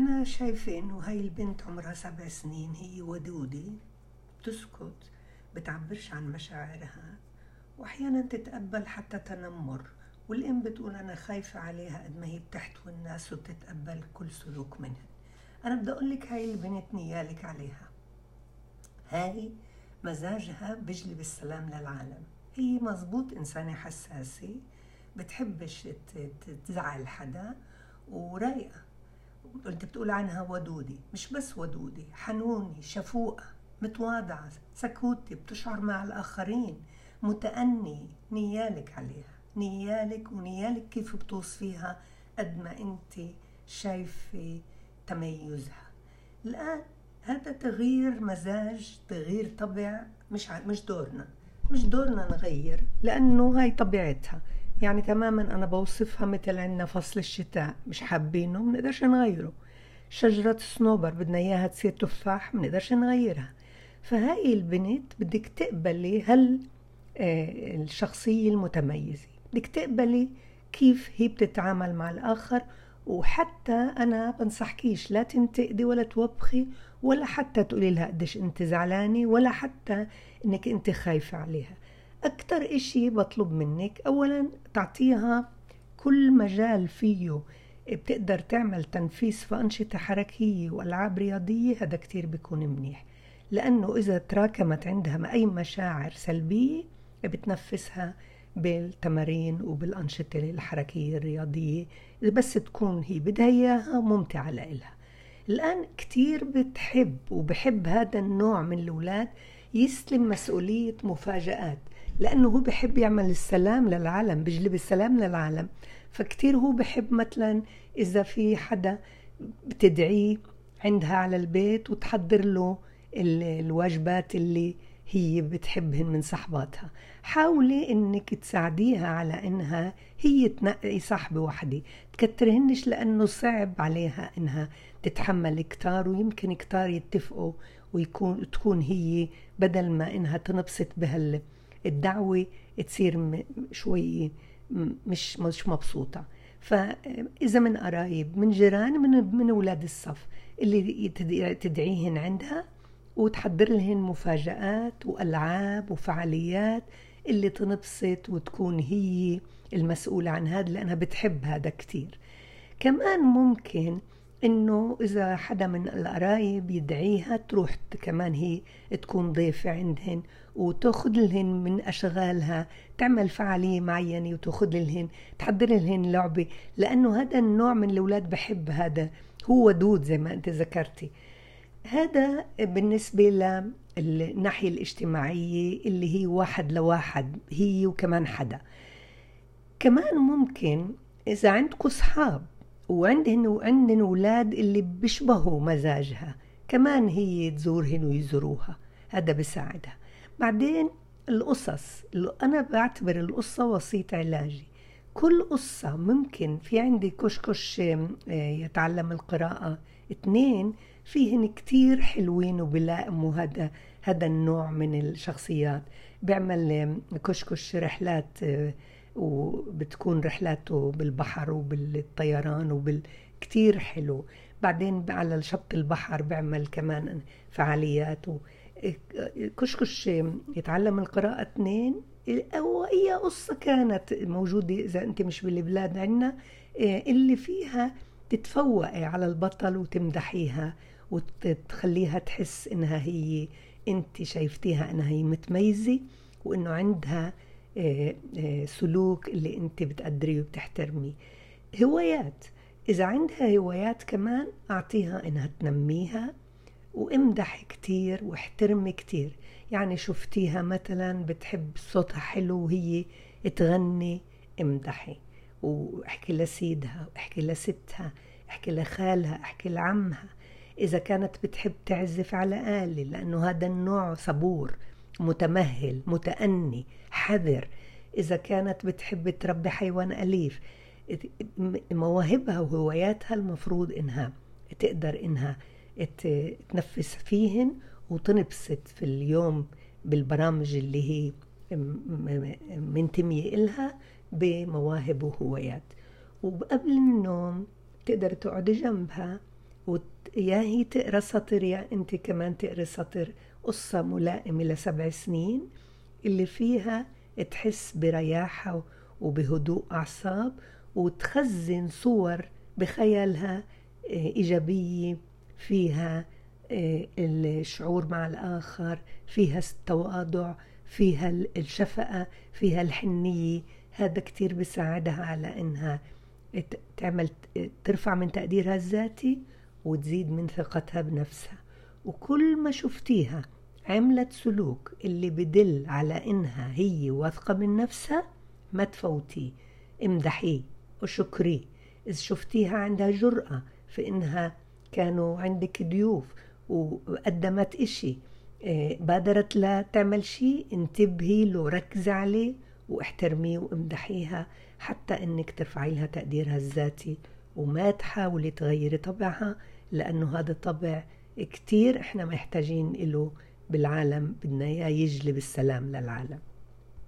أنا شايفة إنه هاي البنت عمرها سبع سنين هي ودودة بتسكت بتعبرش عن مشاعرها وأحيانا تتقبل حتى تنمر والأم بتقول أنا خايفة عليها قد ما هي بتحتوي الناس وبتتقبل كل سلوك منهن أنا بدي أقول لك هاي البنت نيالك عليها. هاي مزاجها بجلب السلام للعالم. هي مزبوط إنسانة حساسة بتحبش تزعل حدا ورايقة. انت بتقول عنها ودودة مش بس ودودة حنونة شفوقة متواضعة سكوتة بتشعر مع الآخرين متأني نيالك عليها نيالك ونيالك كيف بتوصفيها قد ما انت شايفة تميزها. الآن هذا تغيير مزاج تغيير طبع مش مش دورنا مش دورنا نغير لأنه هاي طبيعتها. يعني تماما أنا بوصفها مثل عندنا فصل الشتاء مش حابينه بنقدرش نغيره. شجرة الصنوبر بدنا إياها تصير تفاح بنقدرش نغيرها. فهاي البنت بدك تقبلي هل آه، الشخصية المتميزة. بدك تقبلي كيف هي بتتعامل مع الآخر وحتى أنا بنصحكيش لا تنتقدي ولا توبخي ولا حتى تقولي لها قديش أنت زعلانة ولا حتى أنك أنت خايفة عليها. أكتر إشي بطلب منك أولا تعطيها كل مجال فيه. بتقدر تعمل تنفيس في أنشطة حركية وألعاب رياضية هذا كتير بيكون منيح. لأنه إذا تراكمت عندها أي مشاعر سلبية بتنفسها بالتمارين وبالأنشطة الحركية الرياضية. بس تكون هي بدها إياها ممتعة لإلها. الآن كتير بتحب وبحب هذا النوع من الأولاد يستلم مسؤولية مفاجآت. لأنه هو بحب يعمل السلام للعالم بجلب السلام للعالم. فكتير هو بحب مثلا إذا في حدا بتدعيه عندها على البيت وتحضر له الواجبات اللي هي بتحبهن من صحباتها. حاولي إنك تساعديها على إنها هي تنقي صاحبة وحدة تكترهنش لأنه صعب عليها إنها تتحمل كتار ويمكن كتار يتفقوا ويكون تكون هي بدل ما إنها تنبسط بهال الدعوة تصير شوي مش مش مبسوطة. فإذا من قرايب من جيران من من أولاد الصف اللي تدعيهن عندها وتحضر لهن مفاجآت وألعاب وفعاليات اللي تنبسط وتكون هي المسؤولة عن هذا لأنها بتحب هذا كتير. كمان ممكن إنه إذا حدا من القرايب يدعيها تروح كمان هي تكون ضيفة عندهن وتأخذ لهن من أشغالها تعمل فعالية معينة وتأخذ لهن تحضر لهن لعبة لأنه هذا النوع من الأولاد بحب هذا هو ودود زي ما أنت ذكرتي. هذا بالنسبة للناحية الاجتماعية اللي هي واحد لواحد هي وكمان حدا. كمان ممكن إذا عندكم أصحاب وعندهن وعندن أولاد اللي بيشبهوا مزاجها. كمان هي تزورهن ويزوروها. هذا بساعدها. بعدين القصص. أنا بعتبر القصة وسيط علاجي. كل قصة ممكن في عندي كشكش آه، يتعلم القراءة. اثنين فيهن كتير حلوين وبلائموا هذا هذا النوع من الشخصيات. بيعمل كشكش رحلات آه، وبتكون رحلاته بالبحر وبالطيران وبال كتير حلو. بعدين على شط البحر بيعمل كمان فعاليات و... كشكش يتعلم القراءة اثنين. أو أي قصة كانت موجودة إذا أنت مش بالبلاد عنا اللي فيها تتفوقي على البطل وتمدحيها وتخليها تحس إنها هي أنت شايفتيها إنها هي متميزة وإنه عندها سلوك اللي انت بتقدريه وبتحترميه. هوايات. إذا عندها هوايات كمان أعطيها إنها تنميها وامدح كتير واحترمي كتير. يعني شفتيها مثلا بتحب صوتها حلو وهي تغني امدحي. واحكي لسيدها واحكي لستها احكي لخالها احكي لعمها. إذا كانت بتحب تعزف على آلة لأنه هذا النوع صبور. متمهل متأني حذر. إذا كانت بتحب تربي حيوان أليف مواهبها وهواياتها المفروض إنها تقدر إنها تنفس فيهن وتنبسط في اليوم بالبرامج اللي هي منتمية إلها بمواهب وهوايات. وقبل النوم تقدر تقعد جنبها يا هي تقرا سطر يا انت كمان تقري سطر. قصة ملائمة لسبع سنين اللي فيها تحس برياحة وبهدوء أعصاب وتخزن صور بخيالها آه، إيجابية فيها آه، الشعور مع الآخر فيها التواضع فيها الشفقة فيها الحنية. هذا كتير بيساعدها على إنها تعمل ترفع من تقديرها الذاتي وتزيد من ثقتها بنفسها. وكل ما شفتيها عملت سلوك اللي بدل على إنها هي واثقة من نفسها ما تفوتيه امدحيه وشكريه إذا شفتيها عندها جرأة في إنها كانوا عندك ضيوف وقدمت إشي آه، بادرت لا تعمل شيء انتبهي له ركزي عليه واحترميه وامدحيها حتى إنك ترفعي لها تقديرها الذاتي وما تحاولي تغيري طبعها لأنه هذا طبع كتير إحنا محتاجين له بالعالم بدنا إياه يجلب السلام للعالم.